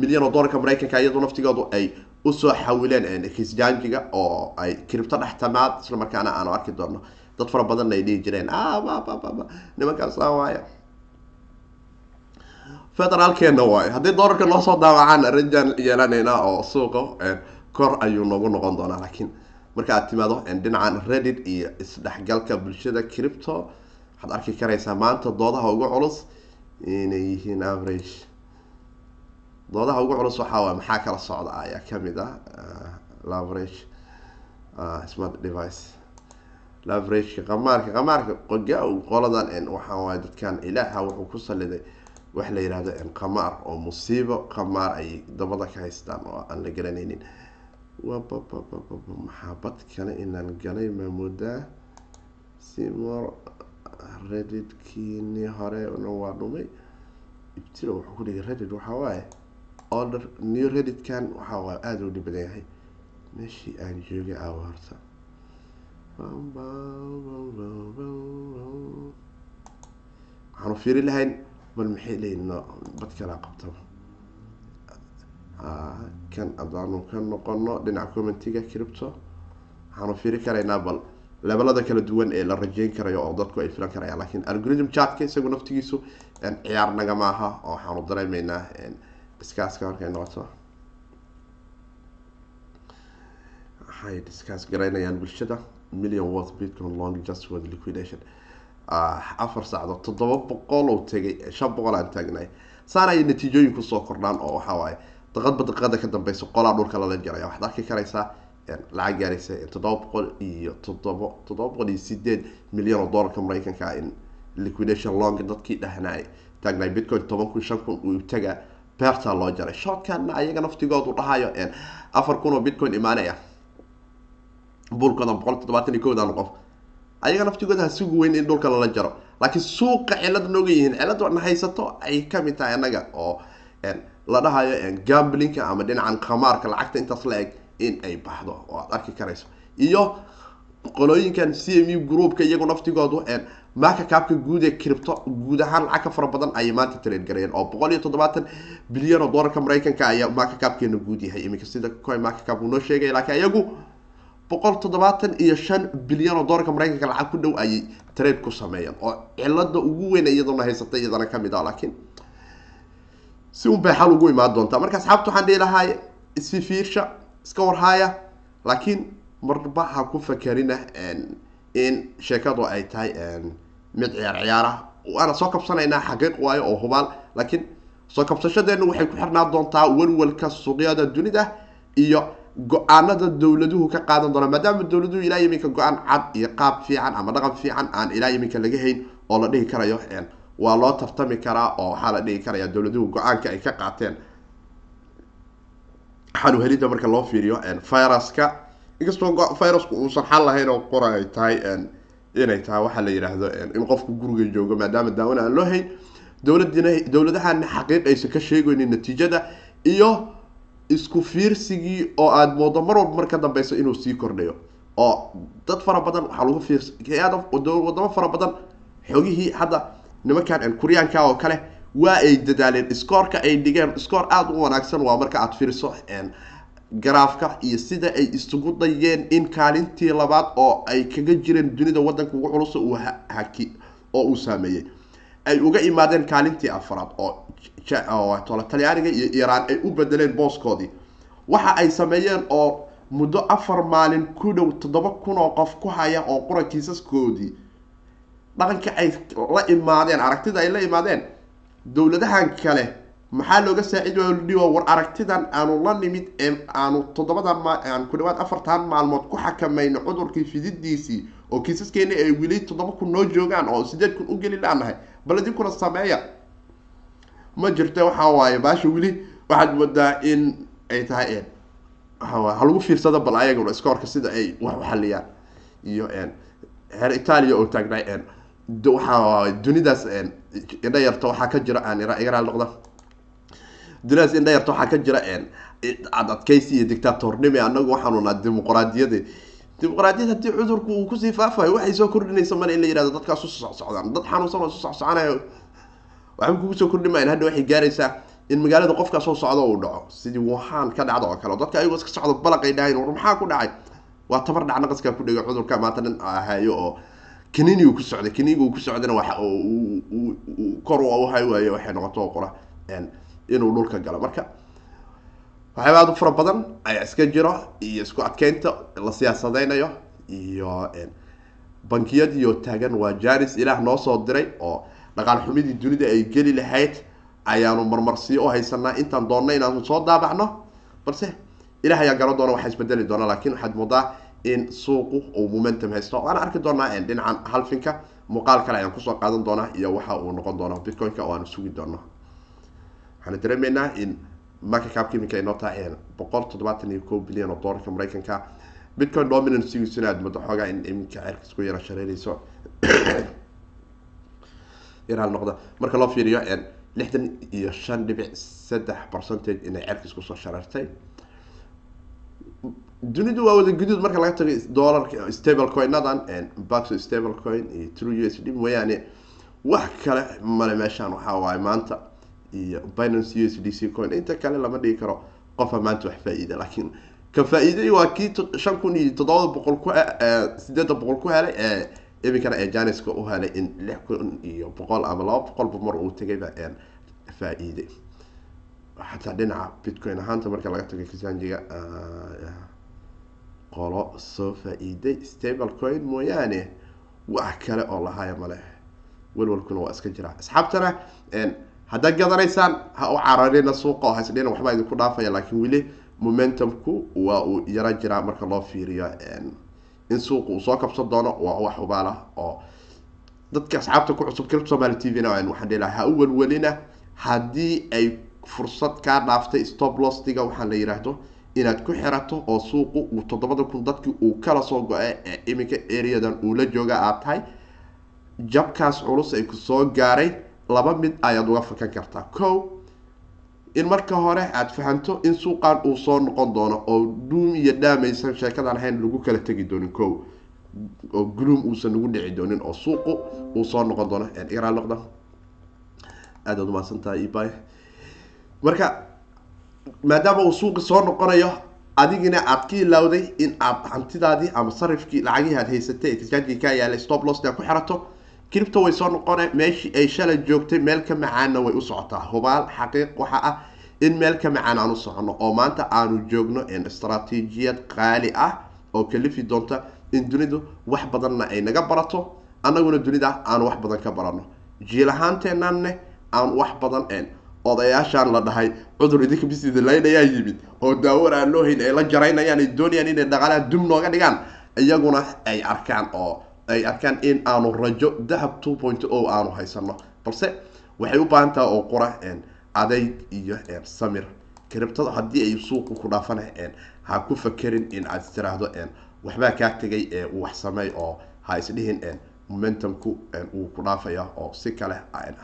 milyan oo doolarka maraykanka iyadoo naftigeedu ay u soo xawileen kisjanjiga oo ay cripto dhextamaad isla markaana aanu arki doono dad fara badanna ay dhihi jireen nimankaas waaya federaalkeena waayo. Haddii doolarka noo soo daawacaan rajaan yeelanayna oo suuqa kor ayuu noogu noqon doonaa. Laakiin marka aad timaado dhinacan reddit iyo isdhexgalka bulshada cripto waxaad arki karaysaa maanta doodaha ugu culus inay yihiin average doodaha ugu culus waxaa waay maxaa kala socda? Ayaa ka mid ah laverage smart device. Laverageka qamaarka qamaarka qoga qoladan waxaa waay dadkan ilaaha wuxuu ku saliday wax la yihahdo qamaar oo musiibo qamaar ay dabada ka haystaan oo aan la garanaynin. Maxaa bad kale inaan galay maamudaa simor redditkiini horena waa dhumay. Ibtilo wuxuu ku dhigay reddit waxaa waaye order new redditkan waxaa waa aada u dhib badan yahay. Meeshii aan joogay aawa horta. Waxaanu fiiri lahayn bal maxay leeyihiin no bad kalaa qabtaba kan adaanu ka noqono dhinaca commentiga cripto waxaanu fiiri karaynaa bal levelada kala duwan ee la rajeyn karayo oo dadku ay filan karayaan. Lakiin algorithm chatka isagu naftigiisu ciyaar nagama aha oo waxaanu dareemeynaa discaaska markay noqoto waxay discuss. Garaynayaan bulshada. Million worth bitcoin long just for liquidation. Ah, afar saacdood toddoba boqol oo tegay shan boqol aan taagnay. Saana ay natiijooyin ku soo kordhaan oo waxaa waaye daqadba daqada ka dambeysa qolaa dhulka lala jaraya waxaad arki karaysaa lacag gaaraysa toddoba boqol iyo toddoba toddoba boqol iyo sideed milyan oo doolarka mareykanka in liquidation long dadkii dhahnay. Taagnay bitcoin toban kun shan kun uu taga beertaa loo jaray. Shortkanna ayaga naftigoodu dhahayo afar kun oo bitcoin imaanaya. Buulkooda boqol toddobaatan iyo kowdan qof. Ayaga naftigooda ha weyn in dhulka lala jaro. Laakiin suuqa cilad nooga yihiin. Cilad wana haysato ay ka mid tahay anaga oo la dhahayo een, gamblinka ama dhinacan khamaarka lacagta intaas la eg in ay baxdo. Oo aad arki karayso. Iyo qolooyinkan c m u groupka iyagu naftigoodu een, marka kaabka guud ee cripto guud ahaan lacag ka fara badan ayay maanta trade gareeyeen oo boqol iyo toddobaatan bilyan oo doolarka mareykanka ayaa marka kaabkeena guud yahay. Iminka sida coin marka kaab uu noo sheegaya laakiin iyagu boqol toddobaatan iyo shan bilyan oo doolarka mareykanka lacag ku dhow ayay trade ku sameeyeen oo cilada ugu weyn iyadana haysatay iyadana ka mid ah. Laakiin si un bay xal ugu imaan doontaa. Marka asxaabta waxaan dhihi lahaa isfifiirsha iska warhaaya laakiin marba ha ku fakerina een, in sheekadu ay tahay mid ciyaar ciyaar ah waana soo kabsanaynaa xaqiiq waayo oo hubaal laakiin soo kabsashadeenu waxay ku xirnaan doontaa walwalka suuqyada dunida iyo go'aanada dowladuhu ka qaadan doona maadaama dowladuhu ilaa iminka go'aan cad iyo qaab fiican ama dhaqan fiican aan ilaa iminka laga hayn oo la dhihi karayo waa loo tartami karaa oo waxaa la dhihi karaya dowladuhu go'aanka ay ka qaateen. Helida marka loo fiiriyo viruska inkastoo virusku uusan xal lahayn oo qora ay tahay inay tahay waxaa la yidhaahdo in qofku guriga joogo maadaama daawana aan loo hayn dowladina dowladahana xaqiiq aysan ka sheegaynin natiijada iyo isku fiirsigii oo aada moodo mar walba mar ka dambeyso inuu sii kordhayo oo dad fara badan waxaa lagu fiirsa wadamo fara badan xogihii hadda nimankan kuryaanka oo kale waa ay dadaaleen. Scoorka ay dhigeen scoor aada u wanaagsan waa marka aada fiiriso garaafka iyo sida ay isugu dayeen in kaalintii labaad oo ay kaga jireen dunida wadanka ugu culusa uu ha- haki oo uu saameeyey. Ay uga imaadeen kaalintii afraad oo talyaaniga iyo iiraan ay u bedeleen booskoodii. Waxa ay sameeyeen oo muddo afar maalin ku dhow toddoba kun oo qof ku haya oo qura kiisaskoodii. Dhaqanka ay la imaadeen aragtida ay la imaadeen dowladahan kale maxaa looga saacidi waayo dhibo war aragtidan aanu la nimid ee aanu toddobadan ma aan ku dhawaad afartan maalmood ku xakamayno cudurkii fididiisii oo kiisaskeena ay weli toddoba kun noo joogaan oo sideed kun u geli laanahay. Bal idinkuna sameeya ma jirto waxa waaye baasha weli waxaad moodaa in ay tahay ha lagu fiirsado bal ayaguna iskoorka sida ay wax xaliyaan iyo een, reer italia oo taagnay een, d- waxa waaye dunidaas een, indha yarta waxaa ka jira aan ira- igaraal dunidaas indha yarta waxaa ka jira ad adkaysi iyo dictatornimi anagu waxaanu naha dimuqraadiyadi dimuqraadiyad haddii cudurku uu ku sii faafayo waxay soo kordhinaysa mana in la yihahdo dadkaas u socsocdaan dad xanuunsan oo isu socsocanayo waxba kugu soo kordhi maayan hadda waxay gaaraysaa in magaalada qofkaa soo socdo uu dhaco. Sidii wuhan ka dhacda oo kale dadka ayagoo iska socdo balaqay dhahayn war maxaa ku dhacay? Waa tabar dhac naqaskaa ku dhigay cudurka maanta nin hayo oo kanini uu ku socday kaniga uu ku socdana uu kor u hay waaye waxay noqoto een, inuu dhulka galo. Marka waxyaaba aad u fara badan ayaa iska jiro iyo isku adkeynta la siyaasadeynayo iyo een, bankiyadiyo taagan waa janis ilaah noo soo diray oo dhaqaal xumidii dunida ay geli lahayd. Ayaanu marmarsiyo u haysanaa intaan doonna inaanu soo daabacno. Balse ilaah ayaa galo doona waxaa isbedeli doona laakiin waxaad moodaa in suuqu uu momentum haysto. Waana arki doonaa dhinacan halfinka muuqaal kale ayaan ku soo qaadan doonaa iyo waxa uu noqon doono bitcoin-ka oo aanu sugi doono waxaana dareemeynaa in. Marka kaabka iminka ay noo tahay een, boqol toddobaatan iyo kow bilyan oo doolarka mareykanka bitcoin dominancygiisuna aad moodo xoogaa in iminka ceerkiis ku yara shareerayso yaraal noqda. Marka loo fiiriyo lixdan iyo shan dhibic saddex percentage inay ceerkiis ku soo shareertay dunidu waa wada guduud marka laga tago dollarka stable coinadan bax stable coin iyo true u s d mooyaane wax kale male meeshaan waxaa waaye maanta iyo binance u s d c coin. Inta kale lama dhigi karo qofa maanta wax faa-iida laakiin ka faa-iiday waa kii shan kun iyo toddoba boqol ku sideeda boqol ku helay ee iminkana ee janiska u helay in lix kun iyo boqol ama laba boqolba mar uu tegayba faa-iiday xataa dhinaca bitcoin ahaanta marka laga tago kisanjiga qolo soo faa-iiday. Stable coin mooyaane wax kale oo lahaya male walwalkuna waa iska jira asxaabtana haddaad gadanaysaan ha u cararina suuqa oo hasdhina waxbaa idinku dhaafaya laakiin weli momentumku waa uu yaro jiraa marka loo fiiriyo in suuqa uu soo kabsan doono waa wax hubaala oo dadka asxaabta ku cusub clip somaly t v na waxaan dhihi lahaa ha u welwelina haddii ay fursad kaa dhaaftay stop lostiga waxaa la yiraahdo inaad ku xirato oo suuqu uu toddobada kun dadkii uu kala soo go-e ee iminka areadan uu la jooga aad tahay jabkaas culus ay ku soo gaaray laba mid ayaad uga fakan kartaa ko in marka hore aada fahanto in suuqan uu soo noqon doono oo duum iyo dhaamaysan sheekadan ahayn lagu kala tegi doonin. Ko oo gloom uusan nagu dhici doonin oo suuqu uu soo noqon doono. Iraa noqda. Aad aad umahadsantahay ibay marka maadaama uu suuqi soo noqonayo adigina aad ka ilawday in aad hantidaadii ama sarifkii lacagihii aad haysatay tijaajkii kaa yaalay stop lost aad ku xirato cripto way soo noqone meeshii ay shalay joogtay meel ka macaanna way u socotaa. Hubaal xaqiiq waxa ah in meel ka macaan aan u socono oo maanta aanu joogno istraatiijiyad qaali ah oo kalifi doonta in dunidu wax badanna ay naga barato. Annaguna dunida aanu wax badan ka barano jiil ahaanteenanne aan wax badan odayaashaan la dhahay. Cudur idinka bisida laynayaa yimid oo daawar aan loo hayn ay la jaraynayaan ay doonayaan inay dhaqaalaha dum nooga dhigaan. Iyaguna ay arkaan oo ay arkaan in aanu rajo dahab two point o aanu haysano balse waxay u baahan tahay oo qura adayg iyo samir. Kribtada haddii ay suuqa ku dhaafana ha ku fakerin in aad tiraahdo waxbaa kaa tegay wax sameey oo ha isdhihin momentumku wuu ku dhaafaya oo si kale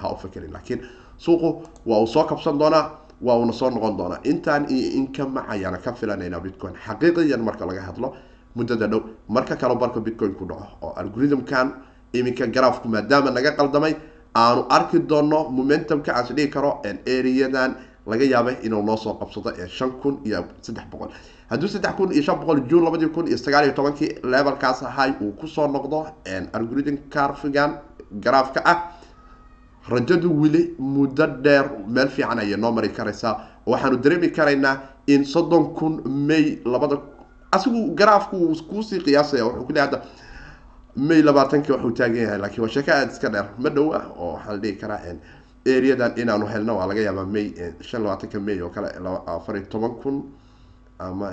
ha u fakerin laakiin suuqu waa uu soo kabsan doonaa waa uuna soo noqon doonaa. Intaan iyo inka macayaana ka filanaynaa bitcoin xaqiiqiyan marka laga hadlo muddada dhow. Marka kale barka bitcoin ku dhaco oo algorithmkan iminka garaafku maadaama naga qaldamay aanu arki doono momentumka aan isdhigi karo areadan laga yaabay inuu noo soo qabsado ee shan kun iyo saddex boqol. Hadduu saddex kun iyo shan boqol june labadii kun iyo sagaal iyo tobankii levelkaas ahay uu ku soo noqdo algorithm carfigan garaafka ah rajadu weli muddo dheer meel fiican ayay noo mari karaysaa. Waxaanu dareemi karaynaa in soddon kun may labada asigu garaafku kuusii qiyaasaya wuxuu ku leey hadda may labaatankii waxuu taagan yahay lakiin waa sheeko aada iska dheer. Ma dhow ah oo waxaa la dhihi karaa areadan inaanu helno waa laga yaabaa may shan labaatanka may oo kale afar iyo toban kun ama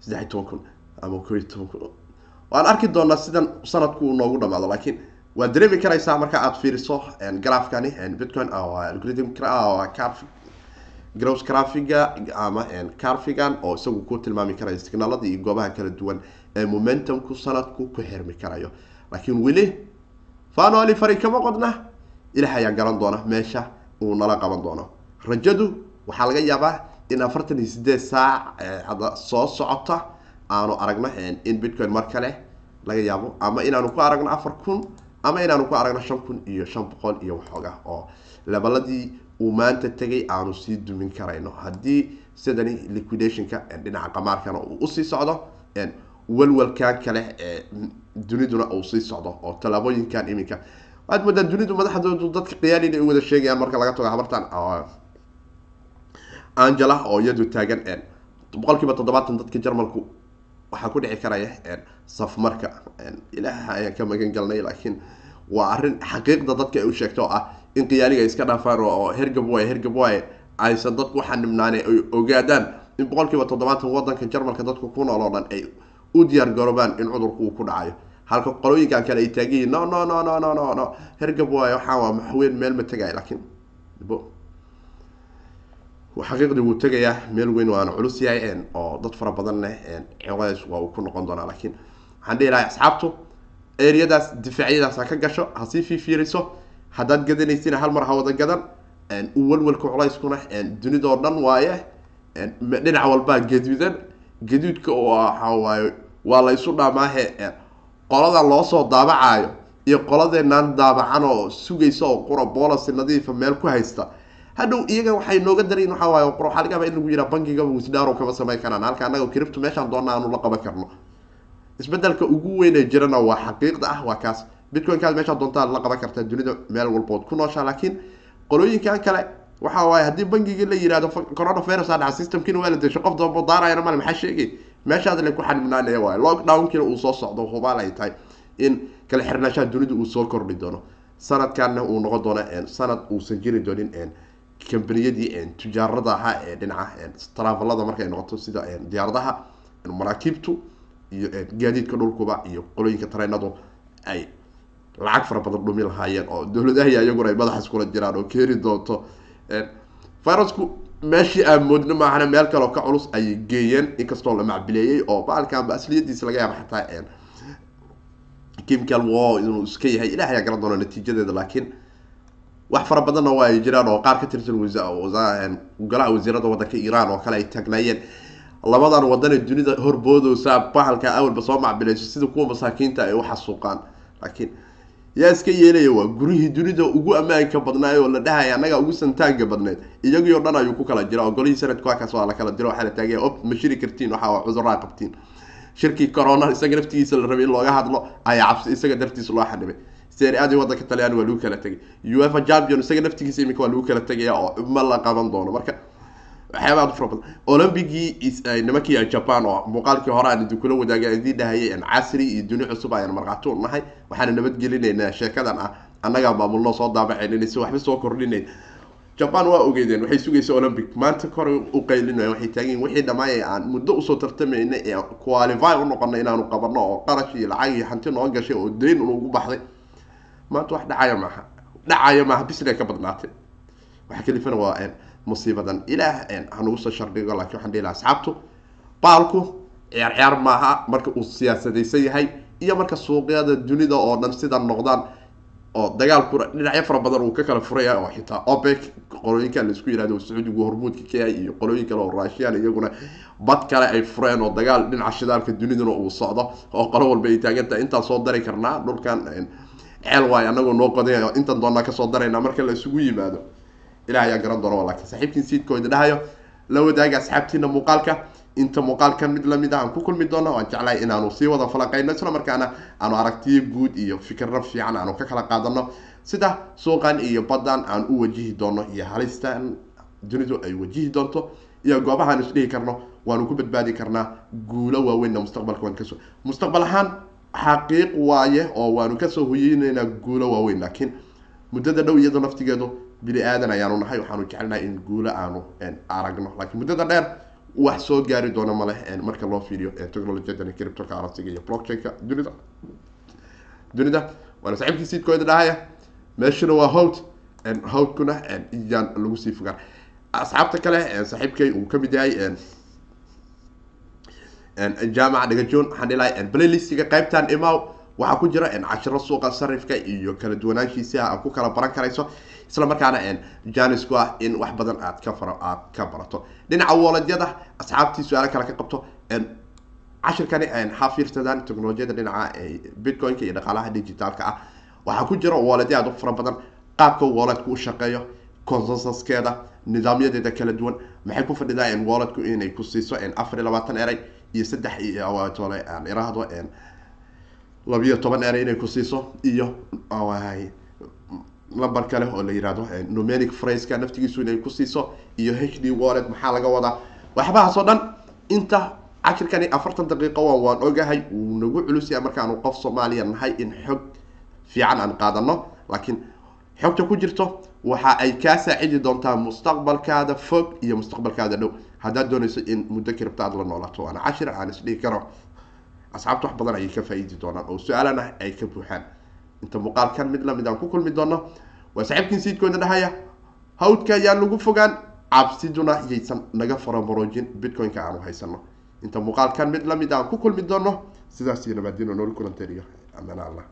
saddex toban kun ama ko iyo toban kun. Waan arki doonaa sidan sanadku uu noogu dhamaado laakiin waad dareemi karaysaa marka aada fiiriso grafkani bitcoin algorithm carf gross crafiga ama carfigan oo isagu ku tilmaami karayo signaalada iyo goobaha kala duwan ee momentumku sanadku ku xirmi karayo. Laakiin weli fanoli fari kama qodna. Ilaah ayaa garan doona meesha uu nala qaban doono. Rajadu waxaa laga yaabaa in afartan iyo sideed saac hadda soo socota aanu aragno in bitcoin mar kale laga yaabo ama inaanu ku aragno afar kun ama inaanu ku aragno shan kun iyo shan boqol iyo waxooga oo lebaladii uu maanta tegay aanu sii dumin karayno. Haddii sidani liquidationka dhinaca qamaarkana uu u sii socdo walwalkan kale ee duniduna uu sii socdo oo tallaabooyinkan iminka. Waad moodaa dunidu madaxdoodu dadka qiyaalin ay wada sheegayaan marka laga tago habartan angela oo iyadu taagan boqol kiiba toddobaatan dadka jarmalku waxaa ku dhici karaya safmarka ilaah ayaan ka magan galnay laakiin waa arrin xaqiiqda dadka ay u sheegto oo ah in qiyaaliga iska dhaafaan oo hergab waay hergab waaye aysan dadku waxaa nimnaane ay ogaadaan in boqol kiiba toddobaatan wadanka jarmalka dadku ku nool oo dhan ay u diyaar garoobaan in cudurku uu ku dhacayo halka qolooyinkan kale ay taagiyiin no no no no no no no hergab waaye waxaa waa maxweyn meel ma tegaya laakiin xaqiiqdii wuu tegayaa meel weyn waana culus yahay oo dad fara badanna colays waa uu ku noqon doonaa laakiin waxaan dhihi lahay asxaabtu eriyadaas difaacyadaas ha ka gasho ha sii fiifiiriso haddaad gadanaysina hal mar ha wada gadan walwalka culayskuna dunidoo dhan waaye dhinac walbaa gaduudan. Gaduudka waxa waaye waa la isu dhaamaahe qolada loo soo daabacayo iyo qoladeenaan daabacan oo sugaysa oo qura boolasi nadiifa meel ku haysta hadhow iyaga waxay nooga darayin waxaa waaye qura waxaa laga in lagu yiraa bankiga wisdaaro kama samayn karaan halka annaga kiribtu meeshaan doona aanu la qaban karno. Isbedelka ugu weyn ee jirana waa xaqiiqda ah waa kaas bitcoinkaad meeshaa doontaa la qaban kartaa dunida meel walbood ku nooshaa laakiin qolooyinkan kale waxa waaye haddii bangigii la yihahdo coronavirus aa dhaca systemkiina waa la desho qof damba daarayana male maxaa sheegay? Meeshaas le ku xanibnaanaya waay lockdownkiina uu soo socdo hubaal ay tahay in kala xirnaashaha dunida uu soo kordhi doono. Sanadkanna uu noqon doono sanad uusan jiri doonin kambaniyadii tujaarada ahaa ee dhinaca travelada markay noqoto sida diyaaradaha maraakiibtu iyo gaadiidka dhulkuba iyo qolooyinka tareenadu ay lacag fara badan dhumi lahaayeen oo dowladahi iyaguna ay madaxas kula jiraan oo keeni doonto. Virusku meeshii aan moodno maahana meel kale ka culus ayay geeyeen inkastoo la macbileeyey oo baalkanba asliyadiisa laga yaaba xataa chemical war inuu iska yahay ilaah ayaa garan doona natiijadeeda laakiin wax fara badanna waa ay jiraan oo qaar ka tirsan golaha wasiirada wadanka iran oo kale ay taagnaayeen labadan wadan dunida horboodoosa bahalka awalba soo macbileyso sida kuwa masaakiinta ay uxasuuqaan laakiin yaa iska yeelaya waa gurihii dunida ugu ammaanka badnaay oo la dhahaya annaga ugu santaanka badneed. Iyagii o dhan ayuu ku kala jira oo golihii sanadku halkaas waa la kala diro waxaa la taagaya op ma shiri kartiin waxa cuduraa qabtiin. Shirkii corona isaga naftigiisa la rabay in looga hadlo ayaa cabsi isaga dartiis loo xanibay. Seriadii wadanka talyaani waa lagu kala tegay uefa champion isaga naftigiisa iminka waa lagu kala tegaya oo ma la qaban doono. Marka waxyaaba aad fara badan olympigii nimankii japan oo muuqaalkii hore aan idin kula wadaagay idin dhahayay casri iyo duni cusub ayaan markhaati u nahay waxaana nabadgelinaynaa sheekadan ah. Annagaa maamulnoo soo daabacayn si waxba soo kordhinayn. Japan waa ogeydeen waxay sugaysa olympic. Maanta kor u qaylinaya waxay taagan wixii dhammaay aan muddo u soo tartamayna ee qualify u noqona inaanu qabano oo qarash iyo lacag iyo hanti noo gashay oo dayn ugu baxday. Maanta wax dhacaya maaha. Dhacaya maaha bisna ka badnaatay waxa kalifana waa musiibadan ilaah hanugu soo shardhigo laakiin waxaan dhihi laha asxaabtu baalku ciyaar ciyaar maaha marka uu siyaasadaysan yahay iyo marka suuqyada dunida oo dhan sida noqdaan oo dagaalku dhinacyo fara badan uu ka kala furaya oo xitaa opec qolooyinka la isku yihahdo sacuudigu hormuudka ka yahay iyo qolooyin kale oo russian iyaguna bad kale ay fureen oo dagaal dhinaca shidaalka duniduna uu socdo oo qolo walba ay taagantahay intaan soo dari karnaa dhulkan ceel waay anagoo noo qoday intan doonaa ka soo darayna marka la isugu yimaado ilah ayaa garan doona laakiin saaxiibkiin siidkooda dhahayo la wadaaga asxaabtiina muuqaalka inta muuqaalkan mid la mid ah aan ku kulmi doono waan jeclahay inaanu sii wada falaqayno isla markaana aanu aragtiyo guud iyo fikirro fiican aanu ka kala qaadano sida suuqan iyo baddan aan u wajihi doono iyo halistan dunidu ay wajihi doonto iyo goobahaan isdhihi karno waanu ku badbaadi karnaa guulo waaweynna mustaqbalka waan ka soo mustaqbal ahaan xaqiiq waaye oo waanu ka soo hoyeyneynaa guulo waaweyn laakiin muddada dhow iyadoo naftigeedu bini aadan ayaanu nahay waxaanu jecelnahay in guulo aanu aragno laakiin muddada dheer wax soo gaari doona maleh marka loo fiiriyo technologiyadan criptoka arasiga iyo blockchainka. Dunida. Dunida waana saaxiibkii siidkooda dhahaya. Meeshuna waa howd howdkuna iyaan lagu sii fogaan asxaabta kale saaxiibkay uu ka mid yahay jaamaca dhagajoon waxaan dhilahay playlistiga qaybtan imaw waxaa ku jira cashiro suuqa sarifka iyo kala duwanaanshiisa aad ku kala baran karayso. Isla markaana janisku ah in wax badan aad ka aad ka barato. Dhinaca wooledyada asxaabtii su'aalo kale ka qabto cashirkani ha technolojiyada dhinaca bitcoinka iyo dhaqaalaha digitaalka ah. Waxaa ku jira wooledya aad u fara badan qaabka wooledku u shaqeeyo consensuskeeda nidaamyadeeda kala duwan. Maxay ku fadhidaa wooledku inay ku siiso afar iyo labaatan eray iyo saddex iyo iraahdo labiyo toban eray inay ku siiso iyo number kale oo la yihahdo numeric fraceka naftigiisu inay ku siiso iyo h d wallet maxaa laga wadaa. Waxbahaas oo dhan inta cashirkani afartan daqiiqo waa waan ogahay wuu nagu culusyaha markaanu qof soomaaliya nahay in xog fiican aan qaadano laakiin xogta ku jirto waxa ay kaa saacidi doontaa mustaqbalkaada fog iyo mustaqbalkaada dhow. Haddaad doonayso in muddo kiribta aad la noolaato waana cashir aan isdhihi karo asxaabta wax badan ayay ka faa-iidi doonaan oo su'aalana ay ka buuxaan. Inta muuqaalkan mid la mid aan ku kulmi doono waa saaxiibkiin siidkooda dhahaya hawdka ayaan lagu fogaan cabsiduna yaysan naga farabaroojin bitcoin-ka aanu haysano inta muuqaalkan mid la mid aan ku kulmi doono sidaas iyo nabaadino nooli allah